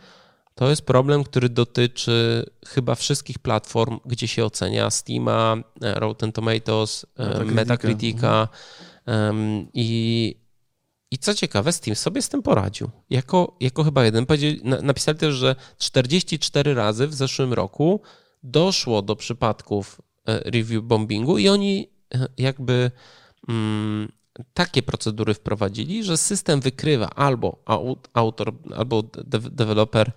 To jest problem, który dotyczy chyba wszystkich platform, gdzie się ocenia Steama, e, Rotten Tomatoes, e, Metacritica, Metacritica mhm. i i co ciekawe, Steam sobie z tym poradził. Jako, jako chyba jeden. Napisali też, że 44 razy w zeszłym roku doszło do przypadków e, review bombingu i oni e, jakby mm, takie procedury wprowadzili, że system wykrywa albo autor, albo deweloper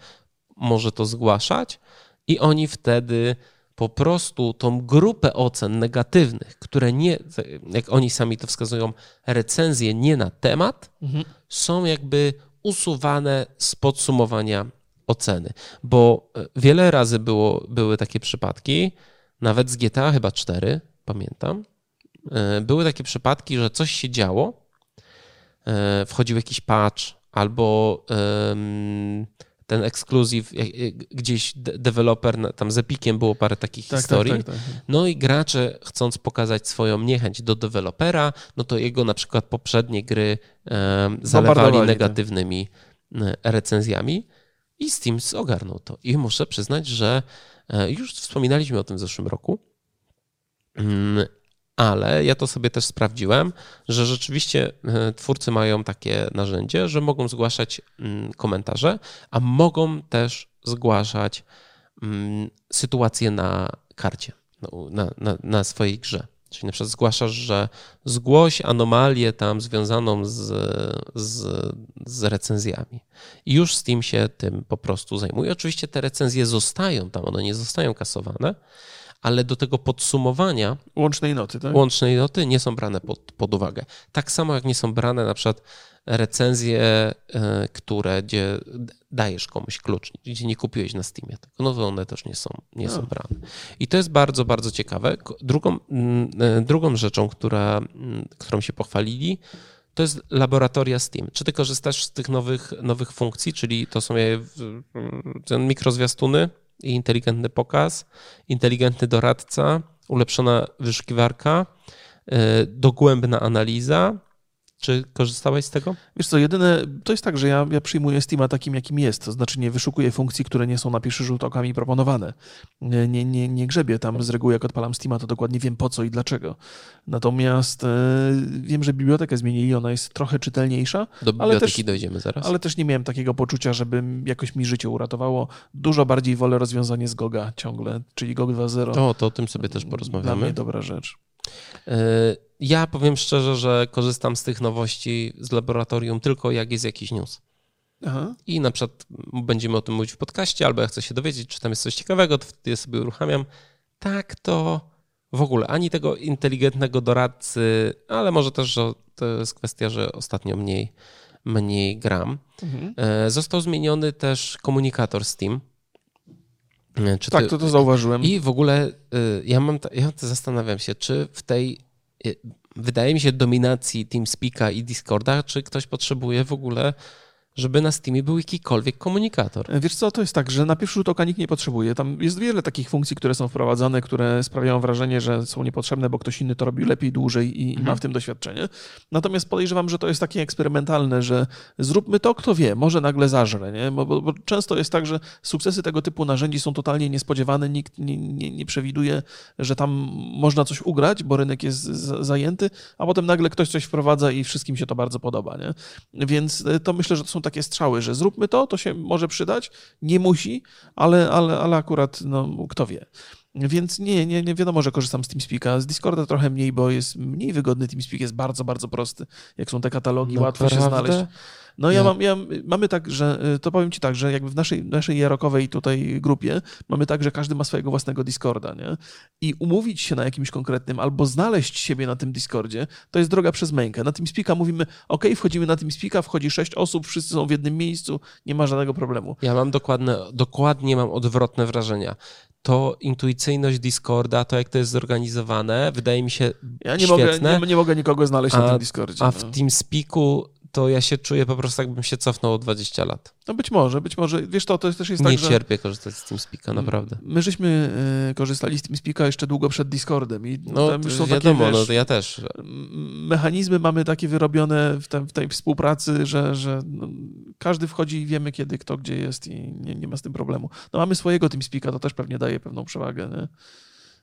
może to zgłaszać i oni wtedy po prostu tą grupę ocen negatywnych, które nie, jak oni sami to wskazują, recenzje nie na temat, mhm. są jakby usuwane z podsumowania oceny. Bo e, wiele razy było, były takie przypadki, nawet z GTA chyba 4, pamiętam, e, były takie przypadki, że coś się działo, e, wchodził jakiś patch albo ten ekskluzyw, gdzieś deweloper, tam z Epikiem było parę takich tak, tak historii. Tak, tak, no i gracze chcąc pokazać swoją niechęć do dewelopera, no to jego na przykład poprzednie gry um, zalewali negatywnymi e, recenzjami i Steam ogarnął to. I muszę przyznać, że e, już wspominaliśmy o tym w zeszłym roku, mm, ale ja to sobie też sprawdziłem, że rzeczywiście e, twórcy mają takie narzędzie, że mogą zgłaszać mm, komentarze, a mogą też zgłaszać mm, sytuację na karcie, na, na, na swojej grze. Czyli na przykład zgłaszasz, że zgłoś anomalię tam związaną z, z, z, recenzjami. I już Steam się tym po prostu zajmuje. Oczywiście te recenzje zostają tam, one nie zostają kasowane, ale do tego podsumowania łącznej noty, tak? łącznej noty nie są brane pod, pod uwagę. Tak samo jak nie są brane na przykład recenzje, e, które gdzie dajesz komuś klucz, gdzie nie kupiłeś na Steamie no to one też nie są, nie są brane. I to jest bardzo, bardzo ciekawe. Drugą, mm, e, drugą rzeczą, która, mm, którą się pochwalili, to jest laboratoria Steam. Czy ty korzystasz z tych nowych, nowych funkcji, czyli to są ten mikrozwiastuny, i inteligentny pokaz, inteligentny doradca, ulepszona wyszukiwarka, e, dogłębna analiza, czy korzystałeś z tego? Wiesz co, jedyne, to jest tak, że ja, ja przyjmuję Steama takim, jakim jest, to znaczy nie wyszukuję funkcji, które nie są na pierwszy rzut oka mi proponowane. Nie, nie, nie, grzebię tam z reguły, jak odpalam Steama, to dokładnie wiem po co i dlaczego. Natomiast e, wiem, że bibliotekę zmienili, ona jest trochę czytelniejsza. Do biblioteki ale też, dojdziemy zaraz. Ale też nie miałem takiego poczucia, żeby jakoś mi życie uratowało. Dużo bardziej wolę rozwiązanie z Goga ciągle, czyli GOG 2.0. To, to o tym sobie też porozmawiamy. Dla mnie dobra rzecz. E, ja powiem szczerze, że korzystam z tych nowości z laboratorium tylko jak jest jakiś news. Aha. I na przykład będziemy o tym mówić w podcaście, albo ja chcę się dowiedzieć, czy tam jest coś ciekawego, to wtedy sobie uruchamiam. Tak to w ogóle ani tego inteligentnego doradcy, ale może też, że to jest kwestia, że ostatnio mniej, mniej gram. Mhm. E, został zmieniony też komunikator Steam. E, czy tak, ty... to to zauważyłem. I w ogóle ja mam, ja zastanawiam się, czy w tej wydaje mi się, dominacji TeamSpeaka i Discorda, czy ktoś potrzebuje w ogóle żeby na Steamie był jakikolwiek komunikator. Wiesz co, to jest tak, że na pierwszy rzut oka nikt nie potrzebuje. Tam jest wiele takich funkcji, które są wprowadzane, które sprawiają wrażenie, że są niepotrzebne, bo ktoś inny to robił lepiej, dłużej i, mhm. ma w tym doświadczenie. Natomiast podejrzewam, że to jest takie eksperymentalne, że zróbmy to, kto wie, może nagle zażre, nie? Bo, bo, bo często jest tak, że sukcesy tego typu narzędzi są totalnie niespodziewane, nikt nie, nie, nie przewiduje, że tam można coś ugrać, bo rynek jest zajęty, a potem nagle ktoś coś wprowadza i wszystkim się to bardzo podoba, nie? Więc e, to myślę, że to są takie strzały, że zróbmy to, to się może przydać, nie musi, ale, ale, ale akurat no, kto wie. Więc nie, nie, nie wiadomo, że korzystam z TeamSpeaka. Z Discorda trochę mniej, bo jest mniej wygodny. TeamSpeak jest bardzo, bardzo prosty. Jak są te katalogi, No, łatwo się znaleźć. No ja mam, ja, mamy tak, że y, to powiem ci tak, że jakby w naszej, naszej jarokowej tutaj grupie mamy tak, że każdy ma swojego własnego Discorda, nie? I umówić się na jakimś konkretnym albo znaleźć siebie na tym Discordzie, to jest droga przez mękę. Na TeamSpeaka mówimy, ok, wchodzimy na TeamSpeaka, wchodzi sześć osób, wszyscy są w jednym miejscu, nie ma żadnego problemu. Ja mam dokładne, dokładnie mam odwrotne wrażenia. To intuicyjność Discorda, to jak to jest zorganizowane, wydaje mi się Ja nie, mogę, świetne. nie, nie mogę nikogo znaleźć na A- tym Discordzie. A w no. TeamSpeaku to ja się czuję po prostu jakbym się cofnął o 20 lat. no być może, być może, wiesz to, to też jest Nie tak, że... cierpię korzystać z TeamSpeaka, naprawdę. My żeśmy y, korzystali z TeamSpeaka jeszcze długo przed Discordem i No tam już są wiadomo, takie, no wiesz, to ja też. mechanizmy mamy takie wyrobione w, tem, w tej współpracy, że, że no, każdy wchodzi i wiemy kiedy, kto gdzie jest i nie, nie ma z tym problemu. No mamy swojego TeamSpeaka, to też pewnie daje pewną przewagę. Nie,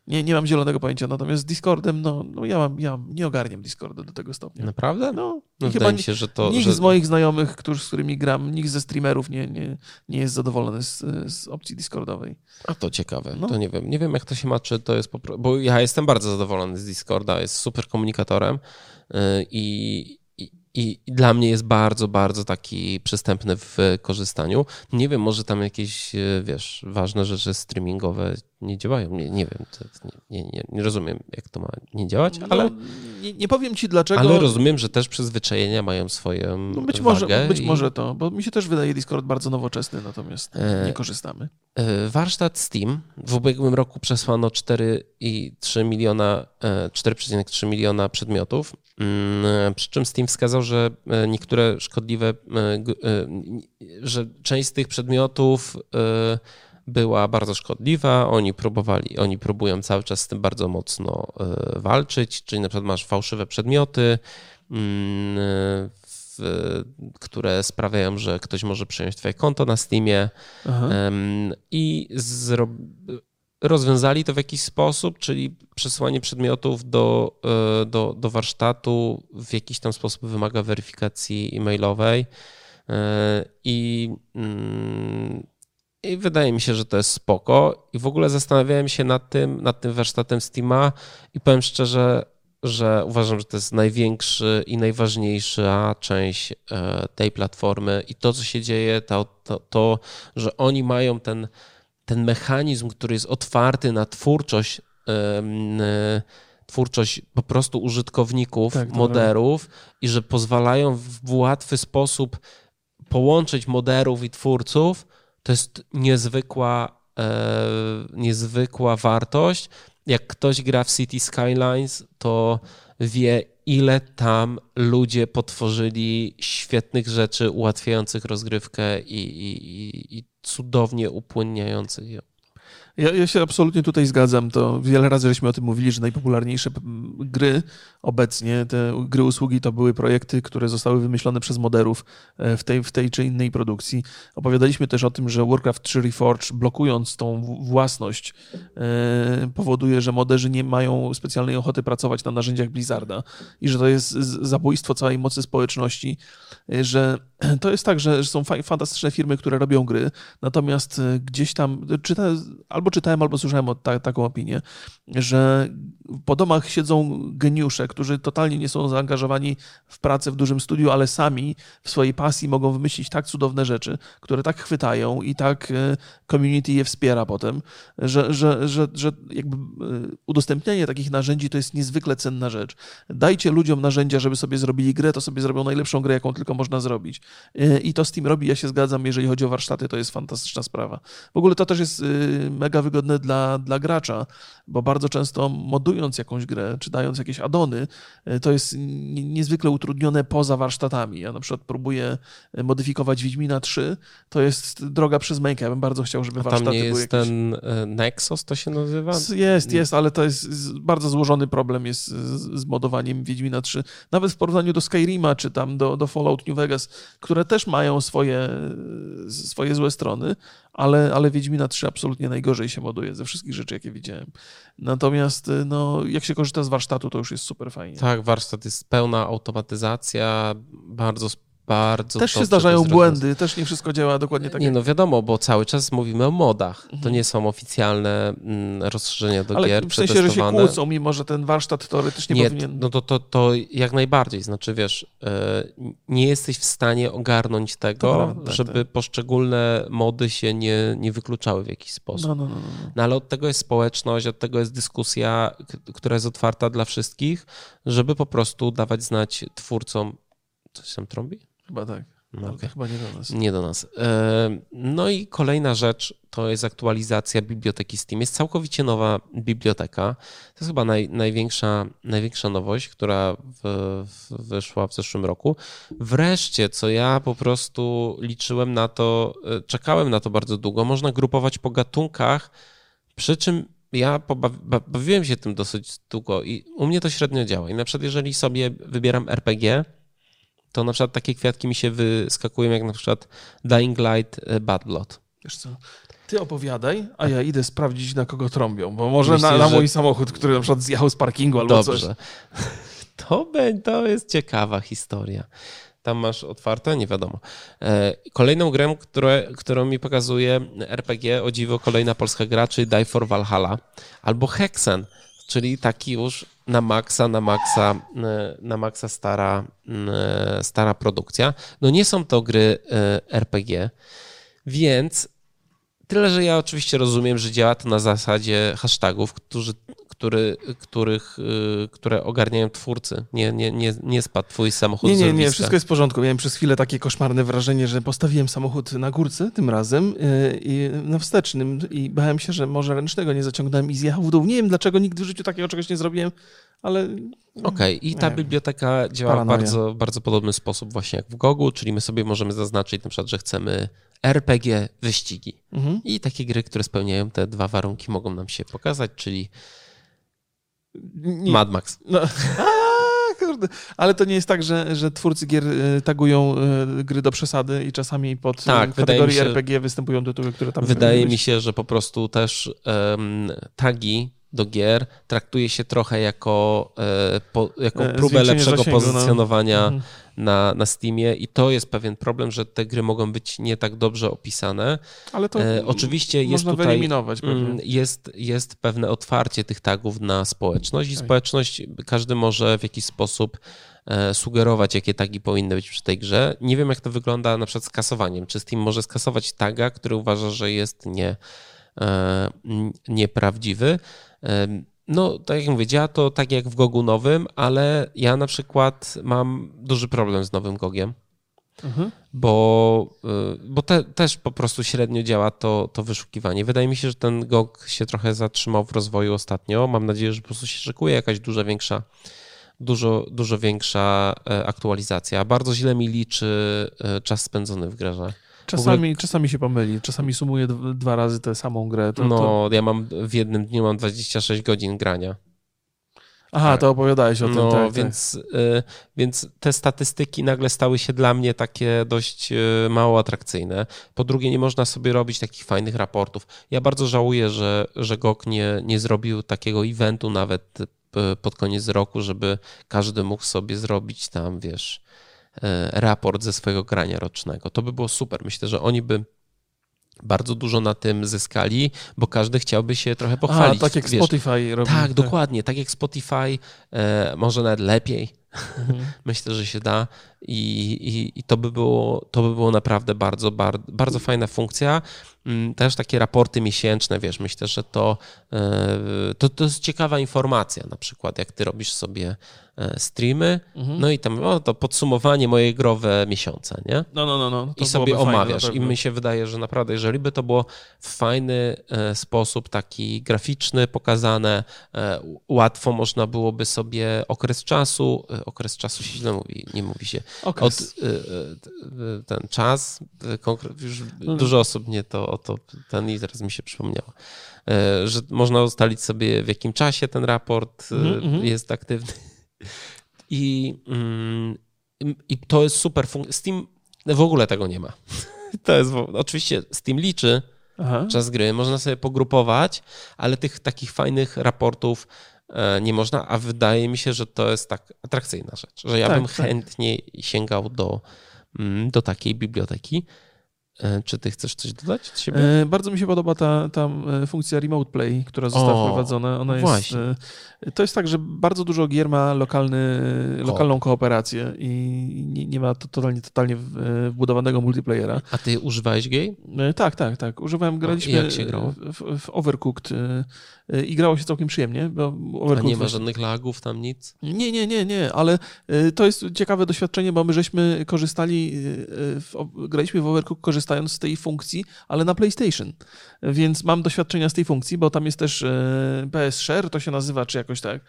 nie, nie mam zielonego pojęcia, natomiast z Discordem, no, no ja, mam, ja nie ogarniam Discorda do tego stopnia. Naprawdę? No, No, chyba mi się, że to... nikt że... z moich znajomych, którzy, z którymi gram, nikt ze streamerów nie, nie, nie jest zadowolony z, z opcji Discordowej. A to ciekawe, No. to nie wiem. Nie wiem, jak to się ma, czy to jest po pro... Bo ja jestem bardzo zadowolony z Discorda, jest super komunikatorem yy, i, i, dla mnie jest bardzo, bardzo taki przystępny w korzystaniu. Nie wiem, może tam jakieś, yy, wiesz, ważne rzeczy streamingowe nie działają. Nie, nie wiem, nie, nie, nie, rozumiem, jak to ma nie działać, ale, No, nie, nie powiem ci dlaczego. ale rozumiem, że też przyzwyczajenia mają swoją No być może, być i- może to, bo mi się też wydaje Discord bardzo nowoczesny, natomiast E, nie korzystamy. E, Warsztat Steam. W ubiegłym roku przesłano 4,3 miliona, e, 4,3 miliona przedmiotów, Mm, przy czym Steam wskazał, że e, niektóre szkodliwe, e, e, że część z tych przedmiotów e, była bardzo szkodliwa, oni próbowali, oni próbują cały czas z tym bardzo mocno e, walczyć, czyli na przykład masz fałszywe przedmioty, mm, w, które sprawiają, że ktoś może przejąć twoje konto na Steamie, Aha. I zro... rozwiązali to w jakiś sposób, czyli przesyłanie przedmiotów do, e, do, do warsztatu w jakiś tam sposób wymaga weryfikacji e-mailowej. E, I, mm, I wydaje mi się, że to jest spoko. I w ogóle zastanawiałem się nad tym, nad tym warsztatem Steama i powiem szczerze, że uważam, że to jest największy i najważniejsza część e, tej platformy i to, co się dzieje, to, to, to że oni mają ten, ten mechanizm, który jest otwarty na twórczość, e, twórczość po prostu użytkowników, Tak, moderów i że pozwalają w łatwy sposób połączyć moderów i twórców, to jest niezwykła, e, niezwykła wartość. Jak ktoś gra w City Skylines, to wie, ile tam ludzie potworzyli świetnych rzeczy ułatwiających rozgrywkę i, i, i, cudownie upłynniających ją. Ja, ja się absolutnie tutaj zgadzam. To wiele razy żeśmy o tym mówili, że najpopularniejsze p- gry obecnie, te gry usługi to były projekty, które zostały wymyślone przez moderów e, w tej, w tej czy innej produkcji. Opowiadaliśmy też o tym, że Warcraft 3 Reforged, blokując tą własność, e, powoduje, że moderzy nie mają specjalnej ochoty pracować na narzędziach Blizzarda i że to jest zabójstwo całej mocy społeczności, e, że to jest tak, że, są fa- fantastyczne firmy, które robią gry, natomiast gdzieś tam, czyta, albo czytałem, albo słyszałem o ta, taką opinię, że po domach siedzą geniusze, którzy totalnie nie są zaangażowani w pracę w dużym studiu, ale sami w swojej pasji mogą wymyślić tak cudowne rzeczy, które tak chwytają i tak e, community je wspiera potem, że, że, że, że jakby e, udostępnianie takich narzędzi to jest niezwykle cenna rzecz. Dajcie ludziom narzędzia, żeby sobie zrobili grę, to sobie zrobią najlepszą grę, jaką tylko można zrobić. E, I to Steam robi, ja się zgadzam, jeżeli chodzi o warsztaty, to jest fantastyczna sprawa. W ogóle to też jest y, mega wygodne dla, dla gracza, bo bardzo często modując jakąś grę, czy dając jakieś adony, y, to jest nie- niezwykle utrudnione poza warsztatami. Ja na przykład próbuję y, modyfikować Wiedźmina 3, to jest droga przez mękę. Ja bym bardzo chciał, żeby A tam warsztaty nie były jest jakieś... ten e, Nexus, to się nazywa? Jest, jest, ale to jest bardzo złożony problem jest z, z modowaniem Wiedźmina 3. Nawet w porównaniu do Skyrima, czy tam do, do Fallout New Vegas, które też mają swoje, swoje złe strony, ale, ale Wiedźmina 3 absolutnie najgorzej się moduje ze wszystkich rzeczy, jakie widziałem. Natomiast no, jak się korzysta z warsztatu, to już jest super fajnie. Tak, warsztat jest pełna automatyzacja, bardzo, bardzo Też się zdarzają to błędy, też nie wszystko działa dokładnie tak Nie, jak... no wiadomo, bo cały czas mówimy o modach. To Mhm. nie są oficjalne mm, rozszerzenia do Ale gier w sensie, że się kłócą, mimo że ten warsztat teoretycznie Nie, powinien... no to, to, to jak najbardziej. Znaczy, wiesz, e, nie jesteś w stanie ogarnąć To tego, prawda, tak, żeby poszczególne mody się nie, nie wykluczały w jakiś sposób. No, no, no, no. No ale od tego jest społeczność, od tego jest dyskusja, która jest otwarta dla wszystkich, żeby po prostu dawać znać twórcom. Coś tam trąbi? Chyba tak. No, okej. Chyba nie do nas. Nie do nas. E, No i kolejna rzecz to jest aktualizacja biblioteki Steam. Jest całkowicie nowa biblioteka. To jest chyba naj, największa, największa nowość, która w, w, wyszła w zeszłym roku. Wreszcie, co ja po prostu liczyłem na to, e, czekałem na to bardzo długo, można grupować po gatunkach, przy czym ja pobawi- ba- bawiłem się tym dosyć długo i u mnie to średnio działa. I na przykład jeżeli sobie wybieram RPG, to na przykład takie kwiatki mi się wyskakują, jak na przykład Dying Light e, Bad Blood. Wiesz co, ty opowiadaj, a ja idę sprawdzić, na kogo trąbią, bo może Myślisz, na, na że- mój samochód, który na przykład zjechał z parkingu albo coś. Dobrze. To, be- to jest ciekawa historia. Tam masz otwarte, nie wiadomo. E, Kolejną grę, które, którą mi pokazuje RPG, o dziwo kolejna polska gra, czyli Die for Valhalla, albo Hexen, czyli taki już na maksa, na maksa, e, na maksa stara, e, stara produkcja. No nie są to gry e, RPG, więc tyle, że ja oczywiście rozumiem, że działa to na zasadzie hashtagów, którzy, który, których, y, które ogarniają twórcy. Nie, nie, nie, nie spadł twój samochód Nie, nie, nie, wszystko jest w porządku. Miałem przez chwilę takie koszmarne wrażenie, że postawiłem samochód na górce tym razem yy, i na wstecznym i bałem się, że może ręcznego nie zaciągnąłem i zjechał w dół. Nie wiem, dlaczego nigdy w życiu takiego czegoś nie zrobiłem, ale Okej, i ta biblioteka działa w bardzo, bardzo podobny sposób właśnie jak w Gogu, czyli my sobie możemy zaznaczyć na przykład, że chcemy RPG, wyścigi. mhm. I takie gry, które spełniają te dwa warunki mogą nam się pokazać, czyli nie, Mad Max. No, a, kurde. Ale to nie jest tak, że, że twórcy gier y, tagują y, gry do przesady i czasami pod Tak, y, wydaje kategorii się- RPG występują tytuły, które tam Wydaje mi się, że po prostu też em, tagi do gier traktuje się trochę jako, e, po, jako E, próbę zwiększenie lepszego zasięgu, no. pozycjonowania Mhm. na, na Steamie i to jest pewien problem, że te gry mogą być nie tak dobrze opisane. Ale to E, oczywiście jest można tutaj wyeliminować Mm, pewnie. Jest, jest pewne otwarcie tych tagów na społeczność i Tak. społeczność, każdy może w jakiś sposób e, sugerować, jakie tagi powinny być przy tej grze. Nie wiem, jak to wygląda na przykład z kasowaniem. Czy Steam może skasować taga, który uważa, że jest nie, nieprawdziwy? E, No, tak jak mówię, działa to tak jak w Gogu nowym, ale ja na przykład mam duży problem z nowym Gogiem Mhm. bo, y, bo te, też po prostu średnio działa to, to wyszukiwanie. Wydaje mi się, że ten GOG się trochę zatrzymał w rozwoju ostatnio. Mam nadzieję, że po prostu się szykuje jakaś duża, większa, dużo, dużo większa e, aktualizacja. Bardzo źle mi liczy e, czas spędzony w grze. Czasami, czasami się pomyli, czasami sumuje d- dwa razy tę samą grę. To, No, to... ja mam w jednym dniu mam 26 godzin grania. Aha, to opowiadałeś o tym. No, tak, tak. więc, y, więc te statystyki nagle stały się dla mnie takie dość y, mało atrakcyjne. Po drugie, nie można sobie robić takich fajnych raportów. Ja bardzo żałuję, że, że GOG nie, nie zrobił takiego eventu nawet y, pod koniec roku, żeby każdy mógł sobie zrobić tam, wiesz, raport ze swojego grania rocznego. To by było super. Myślę, że oni by bardzo dużo na tym zyskali, bo każdy chciałby się trochę A, pochwalić. tak jak wiesz, Spotify robi. tak, dokładnie. Tak jak Spotify, e, może nawet lepiej. Mhm. Myślę, że się da i, i, i to, by było, to by było naprawdę bardzo, bardzo, bardzo fajna funkcja. Mm, Też takie raporty miesięczne, wiesz, myślę, że to, e, to, to jest ciekawa informacja, na przykład jak ty robisz sobie e, streamy, Mhm. no i tam o, to podsumowanie moje growe miesiąca, nie? No, no, no. no. I sobie fajne, omawiasz. na I mi się wydaje, że naprawdę, jeżeli by to było w fajny e, sposób, taki graficzny, pokazane, łatwo można byłoby sobie okres czasu, okres czasu się źle mówi, nie mówi się, Okres. e, e, ten czas, e, konkre- już No. dużo osób mnie to, o to, ten i teraz mi się przypomniało, że można ustalić sobie w jakim czasie ten raport Mhm, mhm. jest aktywny. I, mm, I to jest super. fun- Steam w ogóle tego nie ma. To jest, oczywiście Steam liczy Aha. czas gry, można sobie pogrupować, ale tych takich fajnych raportów nie można, a wydaje mi się, że to jest tak atrakcyjna rzecz, że ja Tak, bym tak. chętnie sięgał do, mm, do takiej biblioteki. E, czy ty chcesz coś dodać od siebie? E, bardzo mi się podoba ta, ta e, funkcja Remote Play, która została O, wprowadzona. Ona jest, właśnie. to jest tak, że bardzo dużo gier ma lokalny, lokalną kooperację i nie, nie ma to totalnie, totalnie wbudowanego multiplayera. A ty używałeś gej? Tak, tak, tak. Używałem, graliśmy jak się grało? W, w Overcooked i grało się całkiem przyjemnie. Bo A Overcooked nie ma żadnych lagów tam, nic? nie, nie, nie, nie, ale to jest ciekawe doświadczenie, bo my żeśmy korzystali, w, graliśmy w Overcook korzystając z tej funkcji, ale na PlayStation. Więc mam doświadczenia z tej funkcji, bo tam jest też y, PS Share, to się nazywa, czy jakoś tak,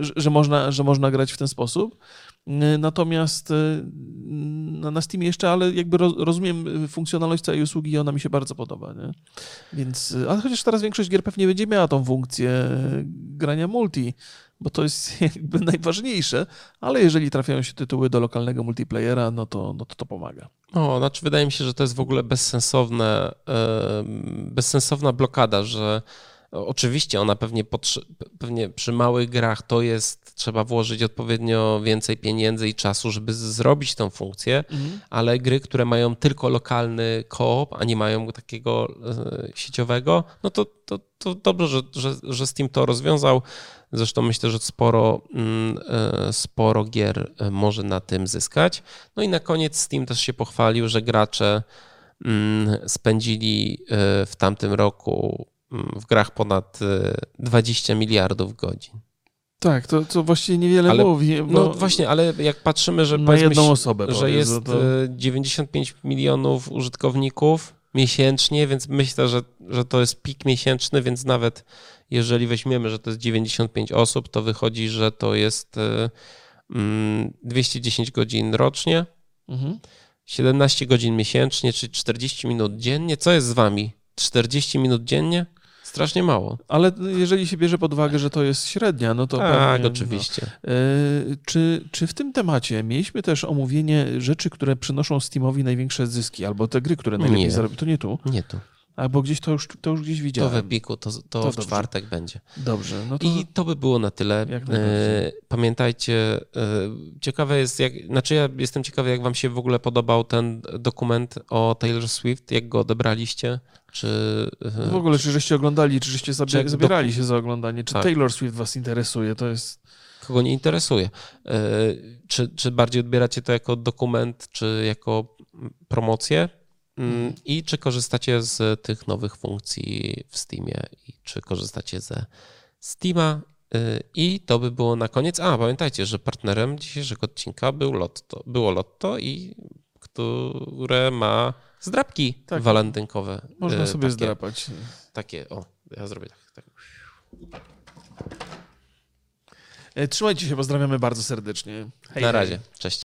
że, że, można, że można grać w ten sposób. Y, Natomiast y, na, Steamie jeszcze, ale jakby roz, rozumiem funkcjonalność całej usługi i ona mi się bardzo podoba. Nie? Więc, ale chociaż teraz większość gier pewnie będzie miała tą funkcję grania multi, bo to jest jakby najważniejsze, ale jeżeli trafiają się tytuły do lokalnego multiplayera, no to no to, to pomaga. O, znaczy wydaje mi się, że to jest w ogóle bezsensowne, bezsensowna blokada, że oczywiście ona pewnie, pewnie przy małych grach to jest, trzeba włożyć odpowiednio więcej pieniędzy i czasu, żeby zrobić tą funkcję, ale gry, które mają tylko lokalny koop, a nie mają takiego e, sieciowego, no to, to, to dobrze, że, że, że Steam to rozwiązał. Zresztą myślę, że sporo, mm, e, sporo gier e, może na tym zyskać. No i na koniec Steam też się pochwalił, że gracze mm, spędzili w tamtym roku w grach ponad e, 20 miliardów godzin. Tak, to, to właściwie niewiele Ale- mówi. No właśnie, ale jak patrzymy, że na jedną osobę. że jest no to- e, 95 milionów użytkowników miesięcznie, więc myślę, że, że to jest pik miesięczny, więc nawet jeżeli weźmiemy, że to jest 95 osób, to wychodzi, że to jest e, mm, 210 godzin rocznie, Mhm. 17 godzin miesięcznie, czyli 40 minut dziennie. Co jest z wami? 40 minut dziennie? Strasznie mało. Ale jeżeli się bierze pod uwagę, że to jest średnia, no to. tak, pewnie, oczywiście. No. Czy, czy w tym temacie mieliśmy też omówienie rzeczy, które przynoszą Steamowi największe zyski, albo te gry, które najlepiej Nie. zarabiają? To nie tu. Nie tu. Albo gdzieś to już, to już gdzieś To widziałem. w Epiku, to, to, To w dobrze. czwartek będzie. Dobrze, no to. I to by było na tyle. E, Pamiętajcie, e, ciekawe jest, jak, znaczy ja jestem ciekawy, jak wam się w ogóle podobał ten dokument o Taylor Swift, jak go odebraliście, czy... e, W ogóle, czy żeście oglądali, czy żeście zabie- zabierali się za oglądanie, czy Tak. Taylor Swift was interesuje, to jest... kogo nie interesuje. E, Czy, czy bardziej odbieracie to jako dokument, czy jako mm, promocję? Mm, I czy korzystacie z tych nowych funkcji w Steamie i czy korzystacie ze Steama? Y, I to by było na koniec. A, pamiętajcie, że partnerem dzisiejszego odcinka był Lotto, było Lotto i które ma zdrabki Tak. walentynkowe. Można Y, sobie takie, zdrapać. Takie, o, ja zrobię tak. tak. E, Trzymajcie się, pozdrawiamy bardzo serdecznie. Hej, Na hej. razie, cześć.